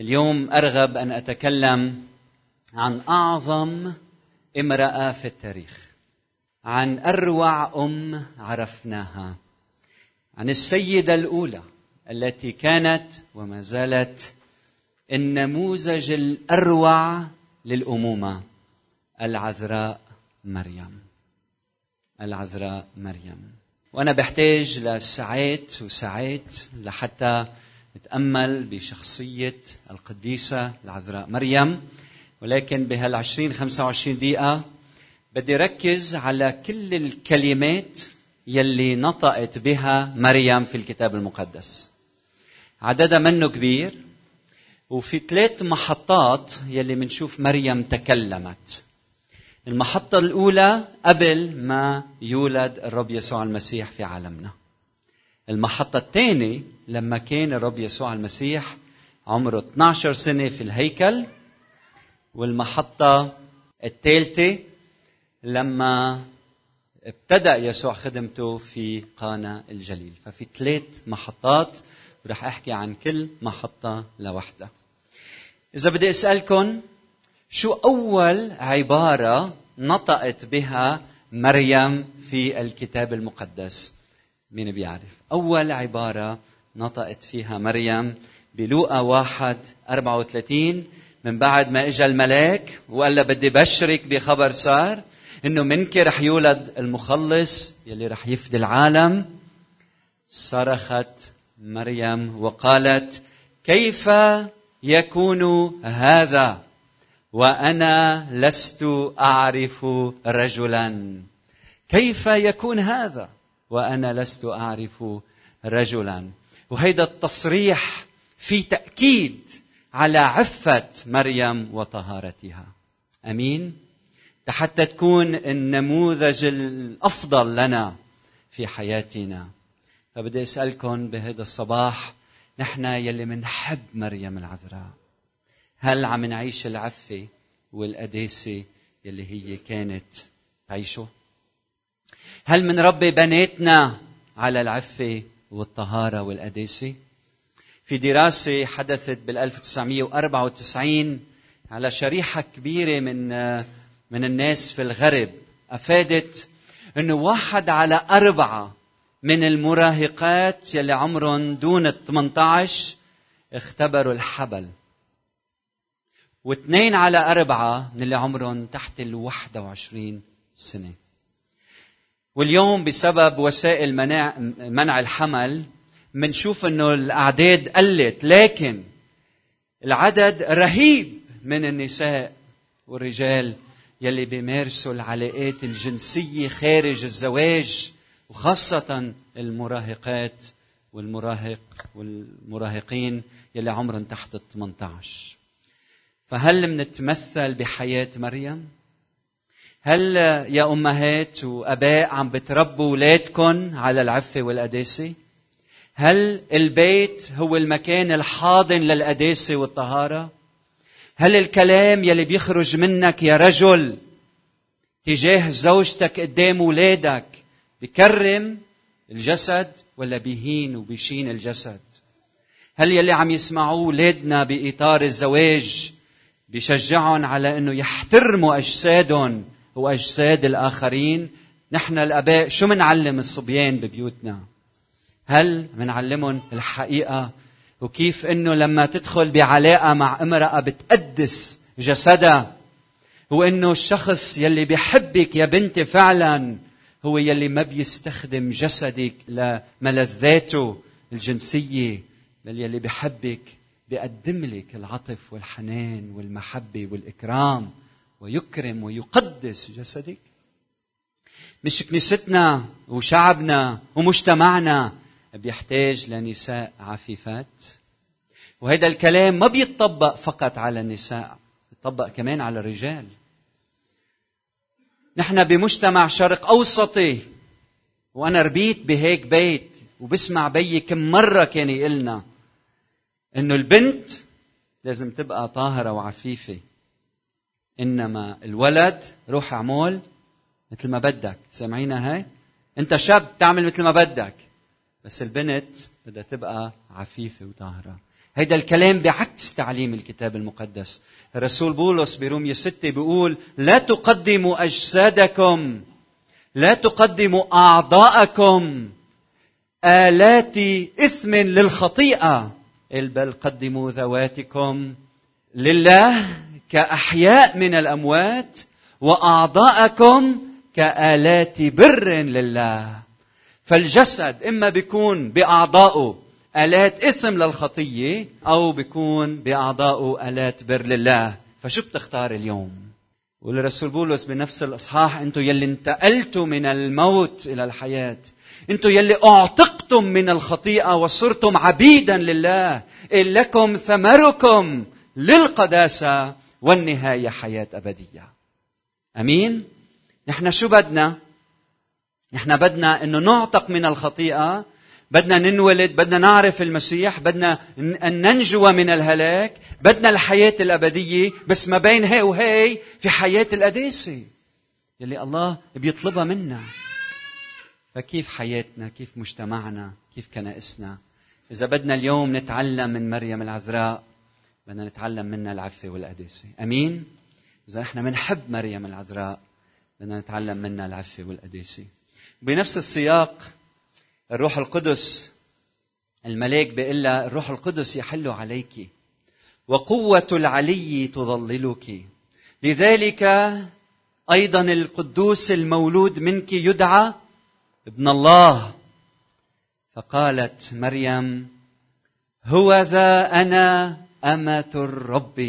اليوم أرغب أن أتكلم عن أعظم امرأة في التاريخ عن أروع أم عرفناها عن السيدة الأولى التي كانت وما زالت النموذج الأروع للأمومة العذراء مريم. العذراء مريم. وأنا بحتاج لساعات وساعات لحتى نتأمل بشخصية القديسة العذراء مريم ولكن بهال20 25 دقيقة بدي ركز على كل الكلمات يلي نطقت بها مريم في الكتاب المقدس عددها منه كبير وفي ثلاث محطات يلي منشوف مريم تكلمت المحطة الأولى قبل ما يولد الرب يسوع المسيح في عالمنا. المحطة الثانية لما كان الرب يسوع المسيح عمره 12 سنة في الهيكل والمحطة الثالثة لما ابتدأ يسوع خدمته في قانا الجليل. ففي ثلاث محطات ورح أحكي عن كل محطة لوحدها. إذا بدي أسألكم شو أول عبارة نطقت بها مريم في الكتاب المقدس؟ مين بيعرف؟ أول عبارة نطقت فيها مريم بلوقا واحد أربعة وثلاثين من بعد ما اجى الملاك وقال لها بدي بشرك بخبر صار إنه منك رح يولد المخلص يلي رح يفدي العالم. صرخت مريم وقالت كيف يكون هذا وأنا لست أعرف رجلا؟ كيف يكون هذا وأنا لست أعرف رجلا؟ وهيدا التصريح في تأكيد على عفة مريم وطهارتها. أمين؟ حتى تكون النموذج الأفضل لنا في حياتنا. فبدي اسالكم بهذا الصباح نحن يلي منحب مريم العذراء هل عم نعيش العفة والقداسة يلي هي كانت تعيشه؟ هل منربي بناتنا على العفة والطهارة والقداسة؟ في دراسة حدثت بال 1994 على شريحة كبيرة من من الناس في الغرب. أفادت أنه واحد على أربعة من المراهقات يلي عمرهم دون ال 18 اختبروا الحبل. واثنين على أربعة من اللي عمرهم تحت ال 21 سنة. واليوم بسبب وسائل منع, منع الحمل منشوف إنه الأعداد قلت لكن العدد رهيب من النساء والرجال يلي بيمارسوا العلاقات الجنسية خارج الزواج وخاصة المراهقات والمراهق والمراهقين يلي عمرهم تحت ال 18 فهل منتمثل بحياة مريم؟ هل يا أمهات وأباء عم بتربوا أولادكم على العفة والقداسة؟ هل البيت هو المكان الحاضن للقداسة والطهارة؟ هل الكلام يلي بيخرج منك يا رجل تجاه زوجتك قدام أولادك بكرم الجسد ولا بيهين وبيشين الجسد؟ هل يلي عم يسمعوه أولادنا بإطار الزواج بيشجعهم على إنه يحترموا أجسادهم واجساد الآخرين. نحن الأباء شو منعلم الصبيان ببيوتنا؟ هل منعلمهم الحقيقة؟ وكيف إنه لما تدخل بعلاقة مع امرأة بتقدس جسدها؟ وإنه الشخص يلي بيحبك يا بنتي فعلا هو يلي ما بيستخدم جسدك لملذاته الجنسية بل يلي بيحبك بيقدم لك العطف والحنان والمحبة والإكرام. ويكرم ويقدس جسدك. مش كنيستنا وشعبنا ومجتمعنا بيحتاج لنساء عفيفات. وهذا الكلام ما بيتطبق فقط على النساء بيتطبق كمان على الرجال. نحن بمجتمع شرق أوسطي وأنا ربيت بهيك بيت وبسمع بيي كم مرة كان يقلنا إنه البنت لازم تبقى طاهرة وعفيفة. إنما الولد روح اعمل مثل ما بدك. سامعينا هاي؟ أنت شاب تعمل مثل ما بدك. بس البنت بدها تبقى عفيفة وطاهرة. هيدا الكلام بعكس تعليم الكتاب المقدس. الرسول بولس برومية ستة بيقول لا تقدموا أجسادكم لا تقدموا أعضاءكم آلات إثم للخطيئة. بل قدموا ذواتكم لله كأحياء من الأموات وأعضاءكم كآلات بر لله. فالجسد إما بيكون بأعضائه آلات إثم للخطية أو بيكون بأعضائه آلات بر لله. فشو بتختار اليوم؟ والرسول بولس بنفس الإصحاح أنتم يلي انتقلتوا من الموت إلى الحياة. أنتم يلي أعتقتم من الخطيئة وصرتم عبيدا لله. إن لكم ثمركم للقداسة. والنهاية حياة أبدية. أمين؟ نحن شو بدنا؟ نحن بدنا أنه نعتق من الخطيئة بدنا ننولد بدنا نعرف المسيح بدنا أن ننجو من الهلاك بدنا الحياة الأبدية بس ما بين هي وهي في حياة القداسة يلي الله بيطلبها منا. فكيف حياتنا؟ كيف مجتمعنا؟ كيف كنائسنا؟ إذا بدنا اليوم نتعلم من مريم العذراء بدنا نتعلم منها العفة والقداسة. أمين؟ إذا نحن بنحب مريم العذراء بدنا نتعلم منها العفة والقداسة. بنفس السياق الروح القدس الملاك بيقول لها الروح القدس يحل عليك وقوة العلي تظللك. لذلك أيضا القدوس المولود منك يدعى ابن الله. فقالت مريم هو ذا أنا أمة الرب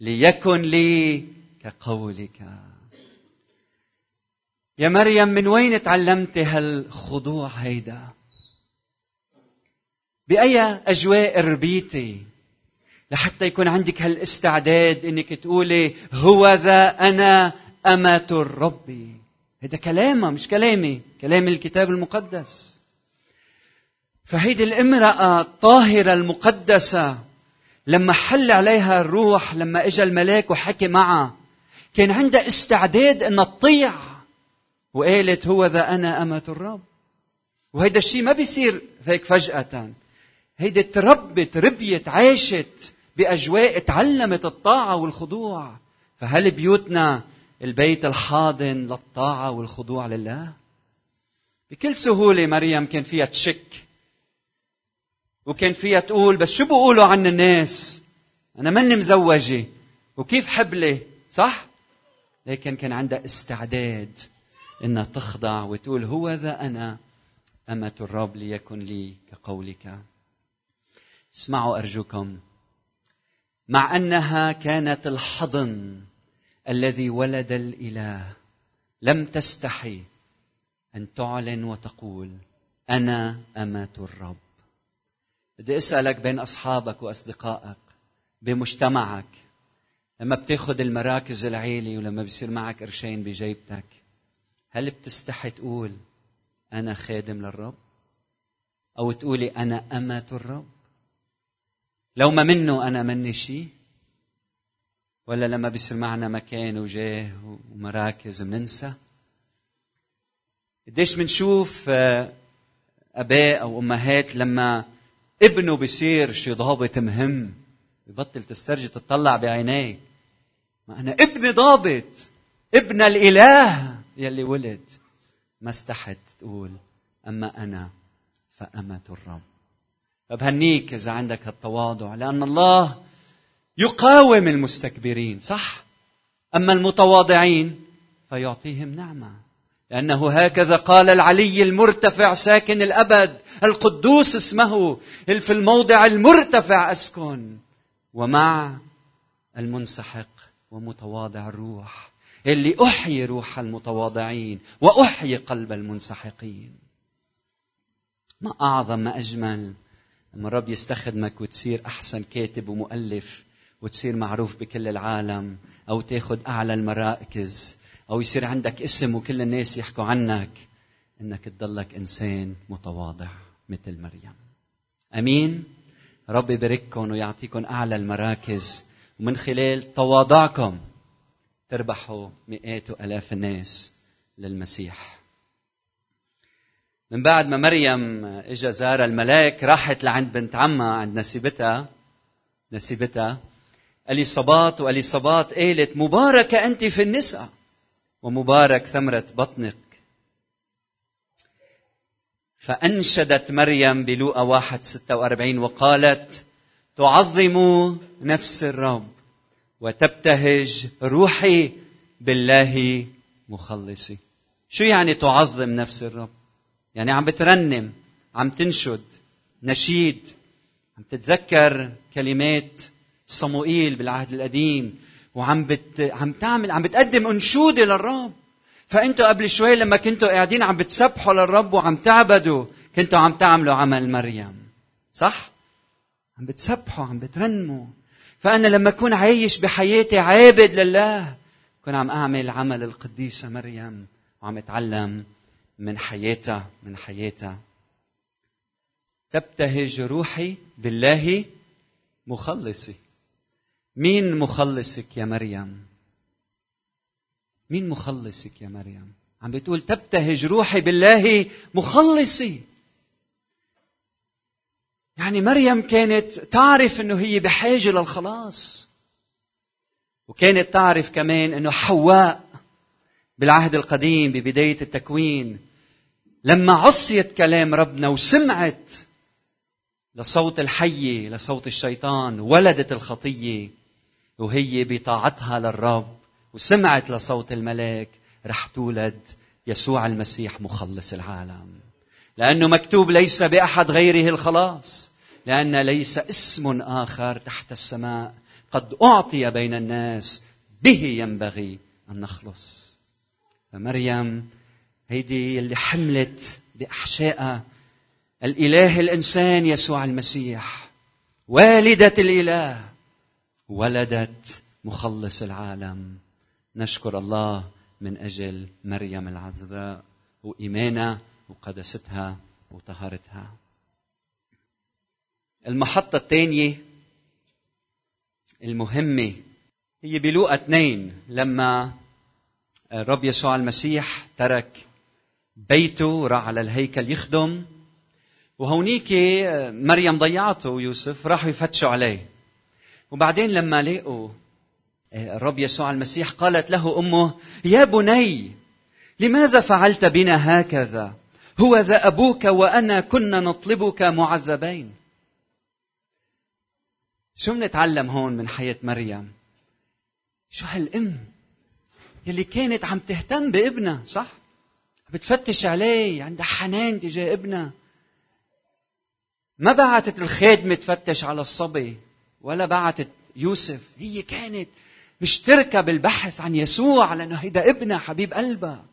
ليكن لي كقولك. يا مريم من وين تعلمتي هالخضوع هيدا؟ بأي أجواء ربيتي لحتى يكون عندك هالاستعداد إنك تقولي هو ذا أنا أمة الرب. هذا كلامها مش كلامي كلام الكتاب المقدس. فهيدي الامرأة الطاهرة المقدسة لما حل عليها الروح لما اجى الملاك وحكي معها كان عندها استعداد انها تطيع. وقالت هو ذا أنا أمة الرب. وهيدا الشيء ما بيصير هيك فجأة. هيدي تربت ربيت عاشت بأجواء تعلمت الطاعة والخضوع. فهل بيوتنا البيت الحاضن للطاعة والخضوع لله؟ بكل سهولة مريم كان فيها تشك. وكان فيها تقول بس شو بيقولوا عن الناس؟ أنا ماني مزوجة وكيف حبلة؟ صح؟ لكن كان عندها استعداد إنها تخضع وتقول هو ذا أنا امه الرب ليكن لي كقولك؟ اسمعوا أرجوكم. مع أنها كانت الحضن الذي ولد الإله لم تستحي أن تعلن وتقول أنا امه الرب بدي أسألك بين أصحابك وأصدقائك بمجتمعك لما بتاخذ المراكز العاليه ولما بيصير معك قرشين بجيبتك هل بتستحي تقول أنا خادم للرب؟ أو تقولي أنا أمة الرب؟ لو ما منه أنا مني شيء؟ ولا لما بيصير معنا مكان وجاه ومراكز بننسى؟ قديش بنشوف آه، أباء أو أمهات لما ابنه بيصير شي ضابط مهم. ببطل تسترجي تطلع بعينيه. ما أنا ابني ضابط. ابن الإله. يلي ولد. ما استحت تقول. أما أنا فأمة الرب. فبهنيك إذا عندك هالتواضع لأن الله يقاوم المستكبرين صح؟ أما المتواضعين فيعطيهم نعمة. لأنه هكذا قال العلي المرتفع ساكن الأبد القدوس اسمه في الموضع المرتفع أسكن. ومع المنسحق ومتواضع الروح اللي أحيي روح المتواضعين وأحيي قلب المنسحقين. ما أعظم ما أجمل لما الرب يستخدمك وتصير أحسن كاتب ومؤلف وتصير معروف بكل العالم أو تاخذ أعلى المراكز. أو يصير عندك اسم وكل الناس يحكوا عنك إنك تضلك إنسان متواضع مثل مريم. أمين؟ رب يبارككم ويعطيكم أعلى المراكز. ومن خلال تواضعكم تربحوا مئات وآلاف الناس للمسيح. من بعد ما مريم اجى زار الملاك راحت لعند بنت عمها عند نسيبتها. نسيبتها. اليصابات واليصابات قالت مباركة أنت في النساء. ومبارك ثمرة بطنك. فأنشدت مريم بلوقا واحد ستة وأربعين وقالت تعظم نفس الرب وتبتهج روحي بالله مخلصي. شو يعني تعظم نفس الرب؟ يعني عم بترنم عم تنشد نشيد عم تتذكر كلمات صموئيل بالعهد القديم وعم بت... عم تعمل عم بتقدم أنشودة للرب. فأنتوا قبل شوي لما كنتوا قاعدين عم بتسبحوا للرب وعم تعبدوا كنتوا عم تعملوا عمل مريم. صح؟ عم بتسبحوا عم بترنموا. فأنا لما أكون عايش بحياتي عابد لله كون عم أعمل عمل القديسه مريم وعم أتعلم من حياتها من حياتها. تبتهج روحي بالله مخلصي. مين مخلصك يا مريم؟ مين مخلصك يا مريم؟ عم بتقول تبتهج روحي بالله مخلصي. يعني مريم كانت تعرف إنه هي بحاجة للخلاص وكانت تعرف كمان إنه حواء بالعهد القديم ببداية التكوين لما عصيت كلام ربنا وسمعت لصوت الحية لصوت الشيطان ولدت الخطية. وهي بطاعتها للرب وسمعت لصوت الملاك رح تولد يسوع المسيح مخلص العالم. لأنه مكتوب ليس بأحد غيره الخلاص لأن ليس اسم آخر تحت السماء قد أعطي بين الناس به ينبغي أن نخلص. فمريم هيدي اللي حملت باحشائها الإله الإنسان يسوع المسيح والدة الإله ولدت مخلص العالم. نشكر الله من أجل مريم العذراء وإيمانها وقداستها وطهارتها المحطة الثانية المهمة هي بلوقا اثنين لما الرب يسوع المسيح ترك بيته وراح على الهيكل يخدم وهونيك مريم ضيعته ويوسف راحوا يفتشوا عليه. وبعدين لما لقوا الرب يسوع المسيح قالت له أمه يا بني لماذا فعلت بنا هكذا؟ هو ذا أبوك وأنا كنا نطلبك معذبين. شو بنتعلم هون من حياة مريم؟ شو هالأم يلي كانت عم تهتم بابنها صح؟ بتفتش عليه عندها حنان تجاه ابنها. ما بعتت الخادمة تفتش على الصبي. ولا بعتت يوسف. هي كانت مشتركة بالبحث عن يسوع لأنه هيدا ابنها حبيب قلبها.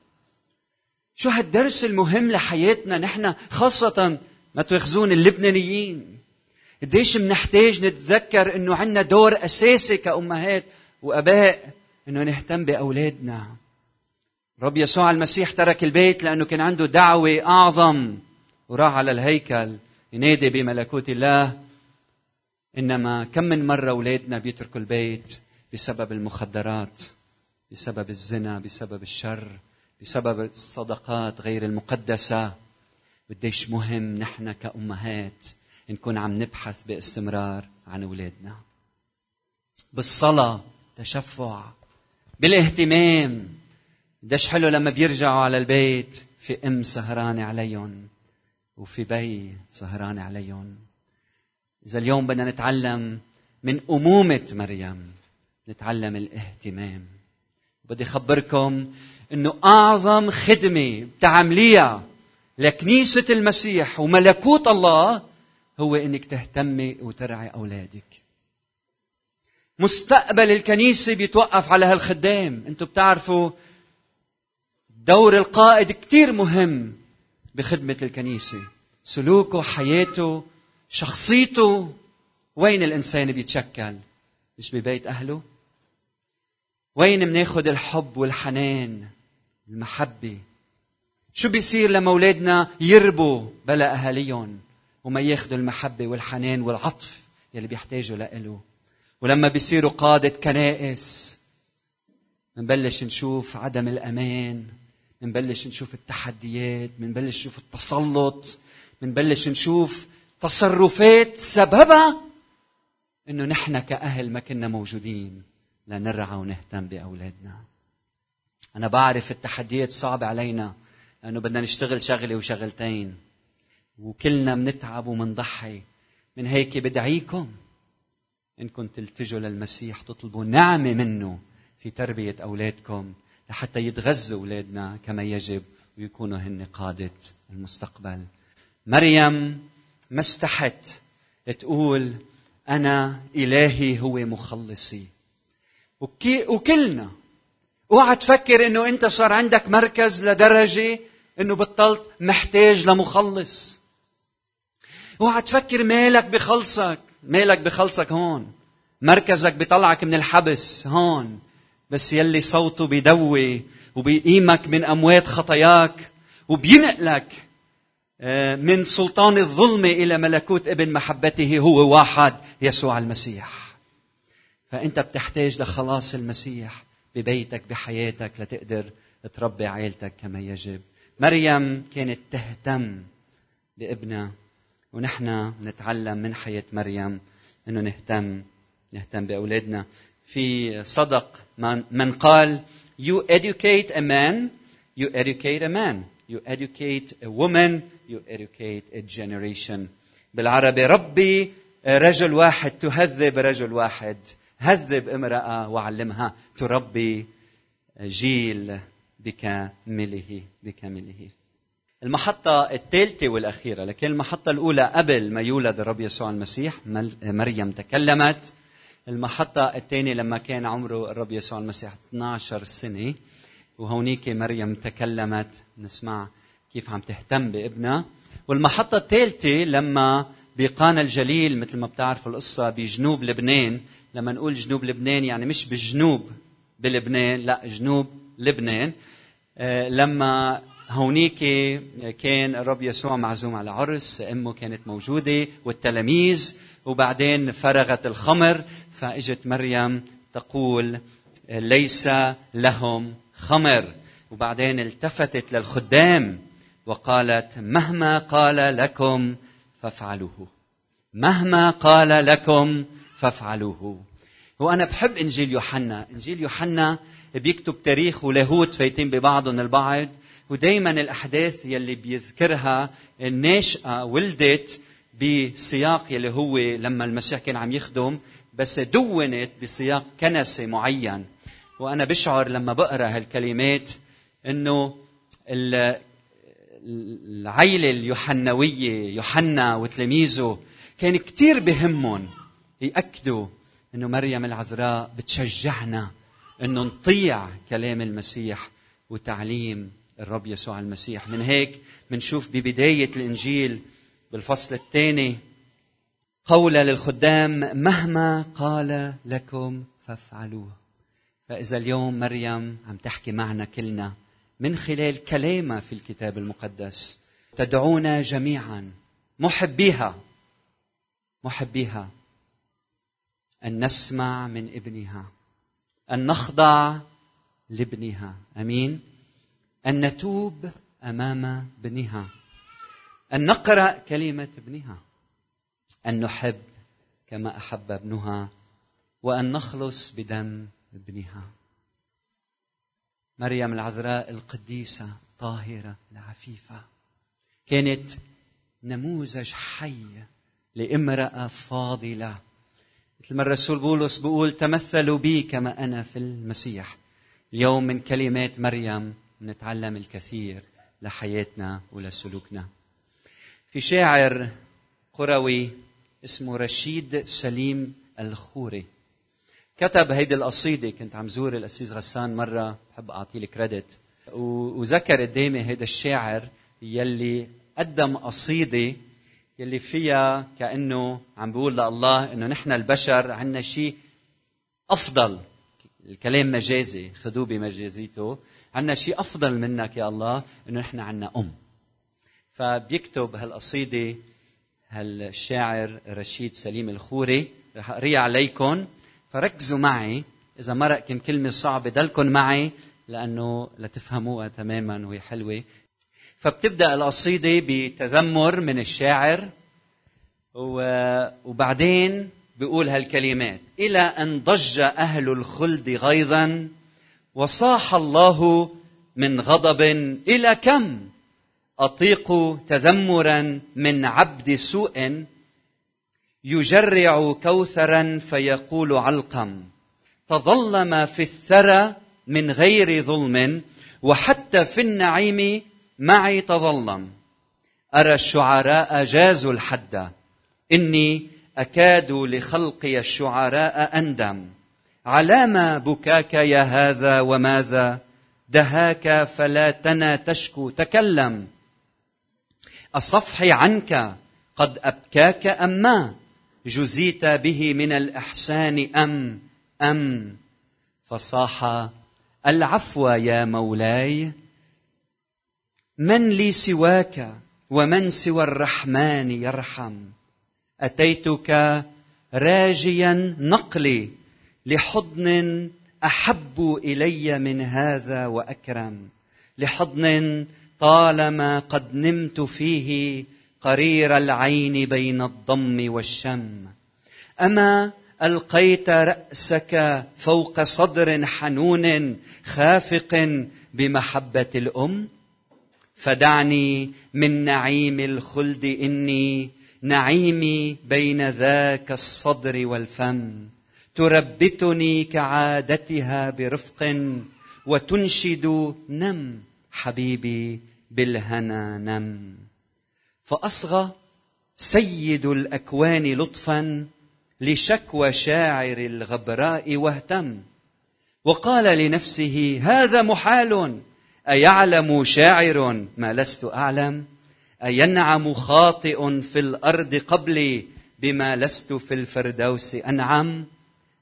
شو هالدرس المهم لحياتنا نحن خاصة ما تواخذون اللبنانيين. قديش منحتاج نتذكر إنه عندنا دور أساسي كأمهات وأباء إنه نهتم بأولادنا. رب يسوع المسيح ترك البيت لأنه كان عنده دعوة أعظم وراح على الهيكل ينادي بملكوت الله. إنما كم من مرة اولادنا بيتركوا البيت بسبب المخدرات بسبب الزنا بسبب الشر بسبب الصدقات غير المقدسة. قديش مهم نحن كأمهات نكون عم نبحث باستمرار عن أولادنا. بالصلاة تشفع بالاهتمام. قديش حلو لما بيرجعوا على البيت في أم سهرانه عليهم وفي بي سهرانه عليهم. إذا اليوم بدنا نتعلم من أمومة مريم نتعلم الاهتمام. بدي اخبركم إنه أعظم خدمة بتعمليها لكنيسة المسيح وملكوت الله هو إنك تهتمي وترعي أولادك. مستقبل الكنيسة بيتوقف على هالخدام. أنتم بتعرفوا دور القائد كثير مهم بخدمة الكنيسة. سلوكه حياته شخصيته وين الإنسان بيتشكل؟ مش ببيت أهله؟ وين مناخد الحب والحنان المحبة؟ شو بيصير لما أولادنا يربوا بلا أهاليهم وما ياخذوا المحبة والحنان والعطف يلي بيحتاجوا لإله؟ ولما بيصيروا قادة كنائس منبلش نشوف عدم الأمان منبلش نشوف التحديات منبلش نشوف التسلط منبلش نشوف تصرفات سببها إنه نحن كأهل ما كنا موجودين لنرعى ونهتم بأولادنا. أنا بعرف التحديات صعبه علينا لأنه بدنا نشتغل شغلة وشغلتين. وكلنا منتعب ومنضحي من هيك بدعيكم إنكم تلتجوا للمسيح تطلبوا نعمة منه في تربية أولادكم لحتى يتغذوا أولادنا كما يجب ويكونوا هن قادة المستقبل. مريم ما استحت تقول أنا إلهي هو مخلصي. وكلنا. اوعى تفكر إنه أنت صار عندك مركز لدرجة إنه بطلت محتاج لمخلص. اوعى تفكر مالك بخلصك. مالك بخلصك هون. مركزك بيطلعك من الحبس هون. بس يلي صوته بيدوي وبيقيمك من أموات خطاياك وبينقلك من سلطان الظلم إلى ملكوت ابن محبته هو واحد يسوع المسيح. فأنت بتحتاج لخلاص المسيح ببيتك بحياتك لتقدر تربي عائلتك كما يجب. مريم كانت تهتم بابنها ونحن نتعلم من حياة مريم أنه نهتم نهتم بأولادنا. في صدق من قال you educate a man you educate a man. You educate a woman you educate a generation. بالعربي ربي رجل واحد تهذب رجل واحد. هذب امرأة وعلمها. تربي جيل بكامله بكامله. المحطة الثالثة والأخيرة لكن المحطة الأولى قبل ما يولد الرب يسوع المسيح مريم تكلمت. المحطة الثانية لما كان عمره الرب يسوع المسيح 12 سنة وهونيك مريم تكلمت. نسمع كيف عم تهتم بابنها. والمحطة الثالثة لما بقانا الجليل مثل ما بتعرفوا القصة بجنوب لبنان. لما نقول جنوب لبنان يعني مش بالجنوب بلبنان لا جنوب لبنان. آه، لما هونيك كان الرب يسوع معزوم على عرس أمه كانت موجودة والتلاميذ وبعدين فرغت الخمر فإجت مريم تقول ليس لهم خمر. وبعدين التفتت للخدام. وقالت مهما قال لكم فافعلوه. مهما قال لكم فافعلوه. وأنا بحب إنجيل يوحنا. إنجيل يوحنا بيكتب تاريخ ولاهوت فايتين ببعضهم البعض ودائما الأحداث يلي بيذكرها الناشئة ولدت بسياق يلي هو لما المسيح كان عم يخدم بس دونت بسياق كنسي معين. وأنا بشعر لما بقرأ هالكلمات إنه العيلة اليوحنوية يوحنا وتلاميذه كان كثير بهمهم يأكدوا إنه مريم العذراء بتشجعنا إنه نطيع كلام المسيح وتعليم الرب يسوع المسيح. من هيك بنشوف ببداية الإنجيل بالفصل الثاني قول للخدام مهما قال لكم فافعلوه فإذا اليوم مريم عم تحكي معنا كلنا من خلال كلامها في الكتاب المقدس. تدعونا جميعا. محبيها محبيها أن نسمع من ابنها. أن نخضع لابنها. أمين. أن نتوب أمام ابنها. أن نقرأ كلمة ابنها. أن نحب كما أحب ابنها. وأن نخلص بدم ابنها. مريم العذراء القديسة الطاهره العفيفة. كانت نموذج حي لامرأة فاضلة. مثل ما الرسول بولس بيقول تمثلوا بي كما أنا في المسيح. اليوم من كلمات مريم نتعلم الكثير لحياتنا ولسلوكنا. في شاعر قروي اسمه رشيد سليم الخوري. كتب هيدي القصيدة كنت عم زور الاسيس غسان مرة بحب أعطيه الكريدت. وذكر قدامي هيدا الشاعر يلي قدم قصيدة يلي فيها كأنه عم بيقول لله إنه نحن البشر عندنا شيء أفضل. الكلام مجازي خذوه بمجازيته عندنا شيء أفضل منك يا الله إنه نحن عندنا أم. فبيكتب هالقصيدة هالشاعر رشيد سليم الخوري. رح اقريها عليكم فركزوا معي إذا مرق كم كلمة صعبة ضلكم معي لأنه لتفهموها تماما وهي حلوة. فبتبدأ القصيدة بتذمر من الشاعر وبعدين بيقول هالكلمات. إلى أن ضج أهل الخلد غيظا وصاح الله من غضب. إلى كم؟ اطيق تذمرا من عبد سوء. يجرع كوثرا فيقول علقم. تظلم في الثرى من غير ظلم وحتى في النعيم معي تظلم. أرى الشعراء جازوا الحد. إني أكاد لخلقي الشعراء أندم. على ما بكاك يا هذا وماذا؟ دهاك فلا تنا تشكو تكلم. الصفح عنك قد أبكاك ام ما جزيت به من الأحسان أم أم. فصاح العفو يا مولاي من لي سواك ومن سوى الرحمن يرحم؟ أتيتك راجيا نقلي لحضن أحب إلي من هذا وأكرم لحضن طالما قد نمت فيه قرير العين بين الضم والشم. أما ألقيت رأسك فوق صدر حنون خافق بمحبة الأم؟ فدعني من نعيم الخلد إني نعيمي بين ذاك الصدر والفم. تربتني كعادتها برفق وتنشد نم حبيبي بالهنا نم. فأصغى سيد الأكوان لطفا لشكوى شاعر الغبراء واهتم. وقال لنفسه هذا محال أيعلم شاعر ما لست أعلم؟ أينعم خاطئ في الأرض قبلي بما لست في الفردوس أنعم؟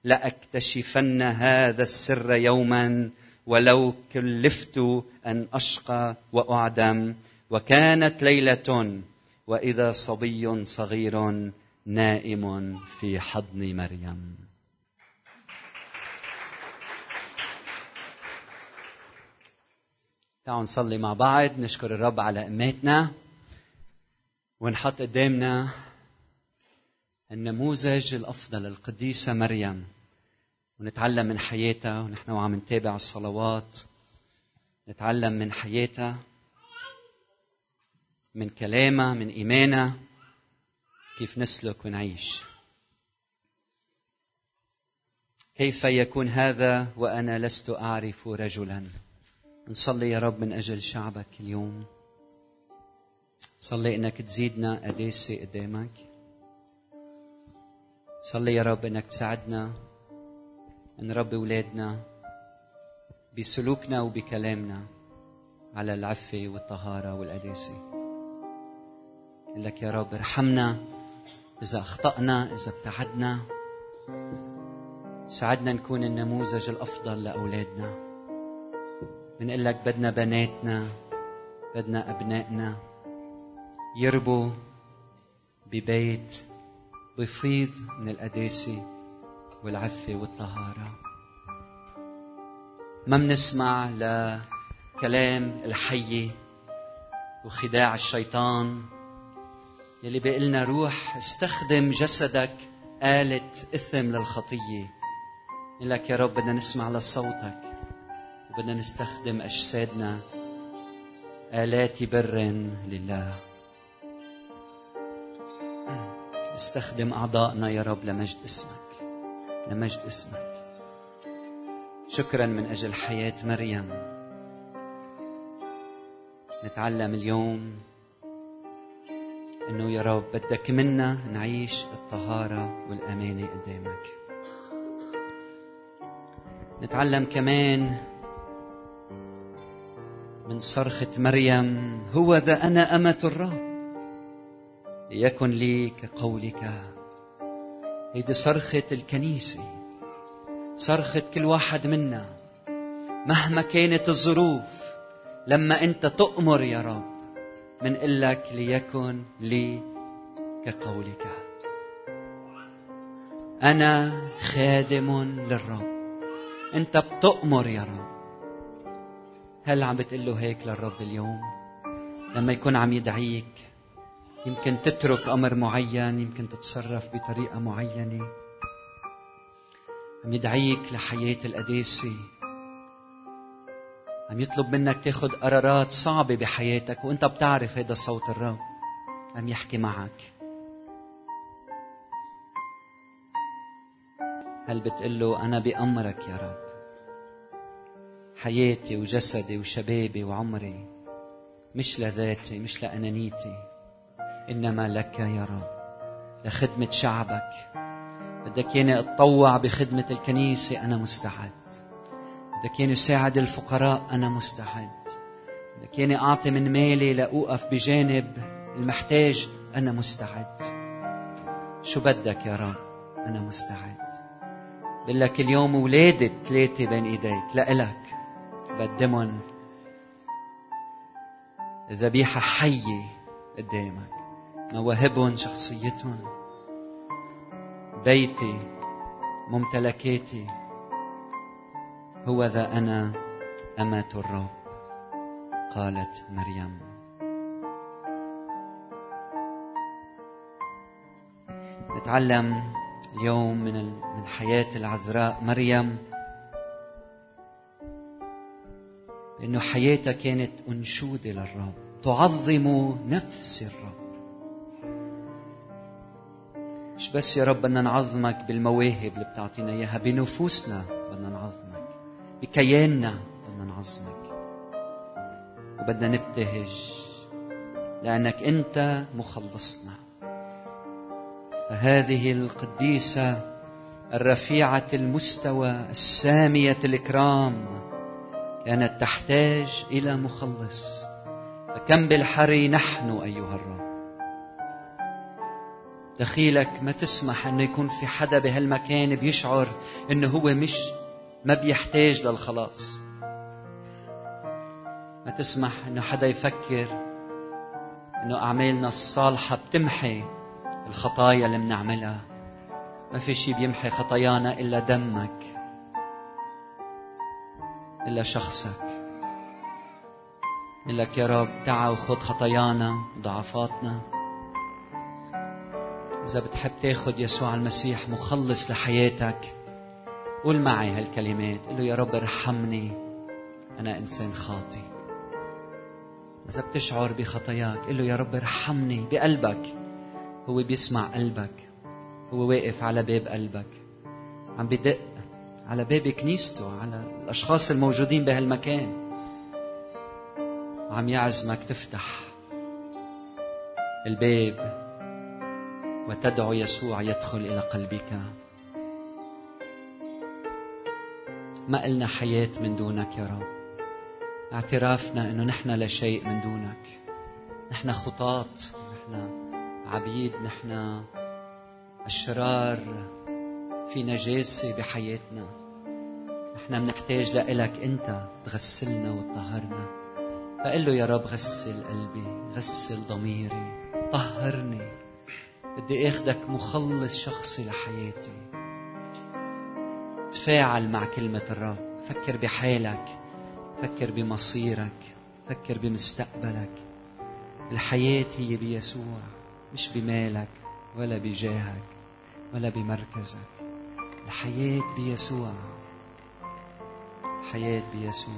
لأكتشفن هذا السر يوما ولو كلفت أن أشقى وأعدم. وكانت ليلة وإذا صبي صغير نائم في حضن مريم. تعالوا نصلي مع بعض نشكر الرب على اماتنا ونحط قدامنا النموذج الأفضل القديسة مريم ونتعلم من حياتها ونحن وعم نتابع الصلوات نتعلم من حياتها من كلامها من ايمانها كيف نسلك ونعيش. كيف يكون هذا وأنا لست أعرف رجلا. نصلي يا رب من أجل شعبك اليوم. صلي إنك تزيدنا قداسه قدامك. صلي يا رب إنك تساعدنا نربي اولادنا بسلوكنا وبكلامنا على العفة والطهارة والقداسه لك يا رب ارحمنا إذا أخطأنا إذا ابتعدنا. ساعدنا نكون النموذج الأفضل لأولادنا. بنقول لك بدنا بناتنا بدنا أبنائنا يربوا ببيت بفيض من القداسه والعفة والطهارة. ما بنسمع لكلام الحية وخداع الشيطان. يلي بيقلنا روح استخدم جسدك آلة إثم للخطية. لك يا رب بدنا نسمع لصوتك وبدنا نستخدم أجسادنا آلات بر لله. استخدم أعضائنا يا رب لمجد اسمك لمجد اسمك. شكرا من أجل حياة مريم. نتعلم اليوم إنه يا رب بدك منا نعيش الطهارة والأمانة قدامك. نتعلم كمان من صرخة مريم هو ذا أنا أمة الرب ليكن لي كقولك هيدي صرخة الكنيسة صرخة كل واحد منا مهما كانت الظروف لما أنت تؤمر يا رب من لك ليكن لي كقولك. أنا خادم للرب. أنت بتؤمر يا رب. هل عم بتقول له هيك للرب اليوم؟ لما يكون عم يدعيك يمكن تترك أمر معين يمكن تتصرف بطريقة معينة. عم يدعيك لحياة القداسة عم يطلب منك تاخد قرارات صعبة بحياتك وأنت بتعرف هذا صوت الرب عم يحكي معك. هل بتقول له أنا بأمرك يا رب؟ حياتي وجسدي وشبابي وعمري مش لذاتي مش لأنانيتي إنما لك يا رب لخدمة شعبك. بدك ياني اتطوع بخدمة الكنيسة أنا مستعد. ياني ساعد الفقراء أنا مستعد. ياني أعطي من مالي لأوقف بجانب المحتاج أنا مستعد. شو بدك يا رب؟ أنا مستعد. بقول لك اليوم ولادي ثلاثة بين إيديك لإلك. بقدمهم ذبيحة حية قدامك. مواهبهم شخصيتهم. بيتي ممتلكاتي. هو ذا أنا أمة الرب قالت مريم. نتعلم اليوم من من حياة العذراء مريم لأنه حياتها كانت أنشودة للرب تعظم نفس الرب. مش بس يا رب بدنا نعظمك بالمواهب اللي بتعطينا إياها بنفوسنا بدنا نعظمك. بكياننا بدنا نعظمك. وبدنا نبتهج لأنك أنت مخلصنا. فهذه القديسة الرفيعة المستوى السامية الإكرام كانت تحتاج إلى مخلص. فكم بالحري نحن أيها الرب. دخيلك ما تسمح أنه يكون في حدا بهالمكان بيشعر أنه هو مش ما بيحتاج للخلاص. ما تسمح أنه حدا يفكر أنه أعمالنا الصالحة بتمحي الخطايا اللي بنعملها. ما في شيء بيمحي خطايانا إلا دمك إلا شخصك لك يا رب تعا وخذ خطايانا وضعفاتنا. إذا بتحب تاخذ يسوع المسيح مخلص لحياتك قول معي هالكلمات قل له يا رب ارحمني أنا إنسان خاطي إذا بتشعر بخطاياك قل له يا رب ارحمني بقلبك. هو بيسمع قلبك هو واقف على باب قلبك. عم بدق على باب كنيسته على الأشخاص الموجودين بهالمكان. وعم يعزمك تفتح الباب وتدعو يسوع يدخل إلى قلبك. ما قلنا حياة من دونك يا رب. اعترافنا أنه نحن لا شيء من دونك. نحن خطاة نحن عبيد نحن أشرار في نجاسة بحياتنا. نحن بنحتاج لإلك أنت تغسلنا وتطهرنا. فقل له يا رب غسل قلبي غسل ضميري طهرني. بدي آخدك مخلص شخصي لحياتي. تفاعل مع كلمة الرب. فكر بحالك فكر بمصيرك فكر بمستقبلك. الحياة هي بيسوع مش بمالك ولا بجاهك ولا بمركزك. الحياة بيسوع الحياة بيسوع.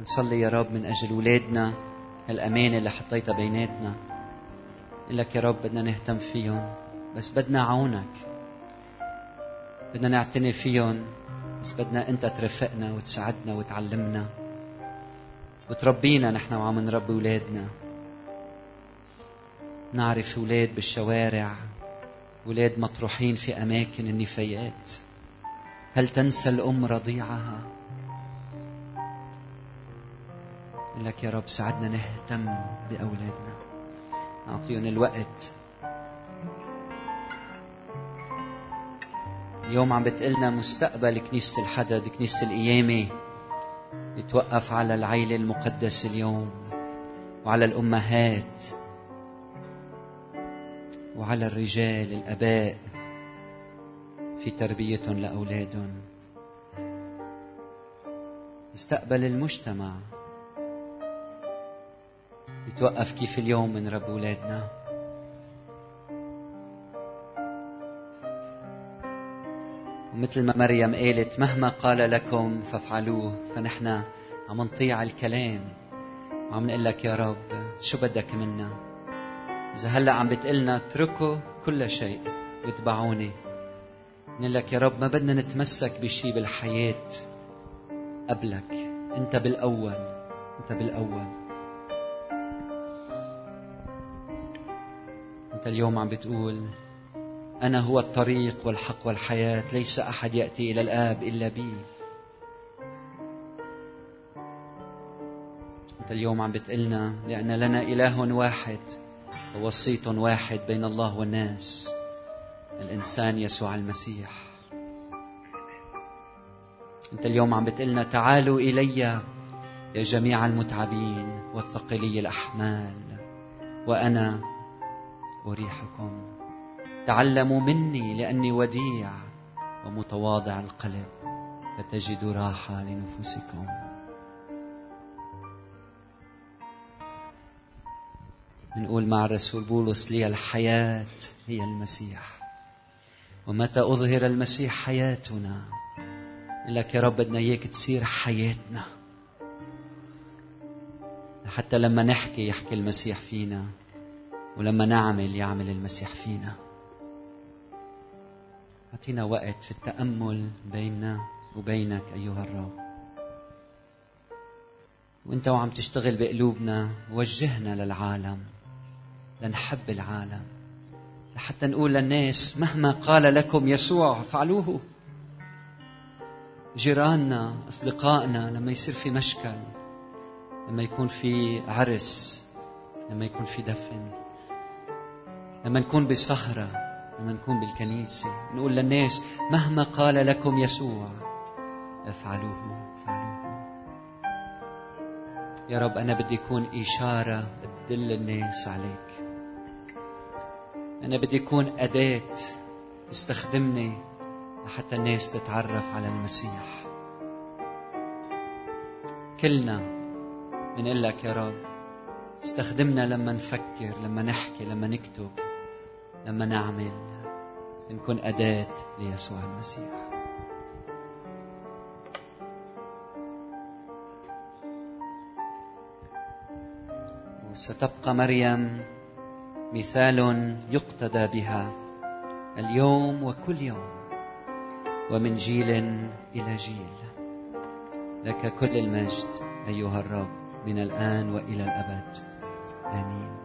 نصلي يا رب من أجل ولادنا. الأمانة اللي حطيتها بيناتنا. لك يا رب بدنا نهتم فيهم بس بدنا عونك. بدنا نعتني فيهم بس بدنا أنت ترفقنا وتساعدنا وتعلمنا. وتربينا نحن وعم نربي ولادنا نعرف ولاد بالشوارع ولاد مطروحين في أماكن النفايات. هل تنسى الأم رضيعها؟ لك يا رب ساعدنا نهتم بأولادنا. نعطيهم الوقت. اليوم عم بتقلنا مستقبل كنيسة الحدد كنيسة القيامة. يتوقف على العيلة المقدسة اليوم وعلى الأمهات وعلى الرجال الآباء. في تربيتهم لأولادهم. مستقبل المجتمع. بيتوقف كيف اليوم من رب أولادنا ومثل ما مريم قالت مهما قال لكم فافعلوه فنحن عم نطيع الكلام. وعم نقول لك يا رب شو بدك منا؟ إذا هلأ عم بتقلنا اتركوا كل شيء واتبعوني. نقول لك يا رب ما بدنا نتمسك بشيء بالحياة قبلك. أنت بالأول أنت بالأول. أنت اليوم عم بتقول أنا هو الطريق والحق والحياة ليس أحد يأتي إلى الآب إلا بي. أنت اليوم عم بتقلنا لأن لنا إله واحد ووسيط واحد بين الله والناس الإنسان يسوع المسيح. أنت اليوم عم بتقلنا تعالوا إلي يا جميع المتعبين والثقلي الأحمال وأنا أريحكم. تعلموا مني لأني وديع ومتواضع القلب فتجدوا راحة لنفوسكم. نقول مع الرسول بولس لي الحياة هي المسيح. ومتى أظهر المسيح حياتنا؟ لك يا رب بدنا إياك تصير حياتنا. حتى لما نحكي يحكي المسيح فينا. ولما نعمل يعمل المسيح فينا. أعطينا وقت في التأمل بيننا وبينك أيها الرب. وأنت وعم تشتغل بقلوبنا وجهنا للعالم لنحب العالم لحتى نقول للناس مهما قال لكم يسوع فعلوه. جيراننا أصدقائنا لما يصير في مشكل لما يكون في عرس لما يكون في دفن. لما نكون بسهره لما نكون بالكنيسة نقول للناس مهما قال لكم يسوع افعلوه افعلوه. يا رب أنا بدي أكون إشارة تدل الناس عليك. أنا بدي أكون أداة تستخدمني لحتى الناس تتعرف على المسيح. كلنا بنقول لك يا رب استخدمنا لما نفكر لما نحكي لما نكتب. لما نعمل نكون أداة ليسوع المسيح. وستبقى مريم مثال يقتدى بها اليوم وكل يوم ومن جيل إلى جيل. لك كل المجد أيها الرب من الآن وإلى الأبد. آمين.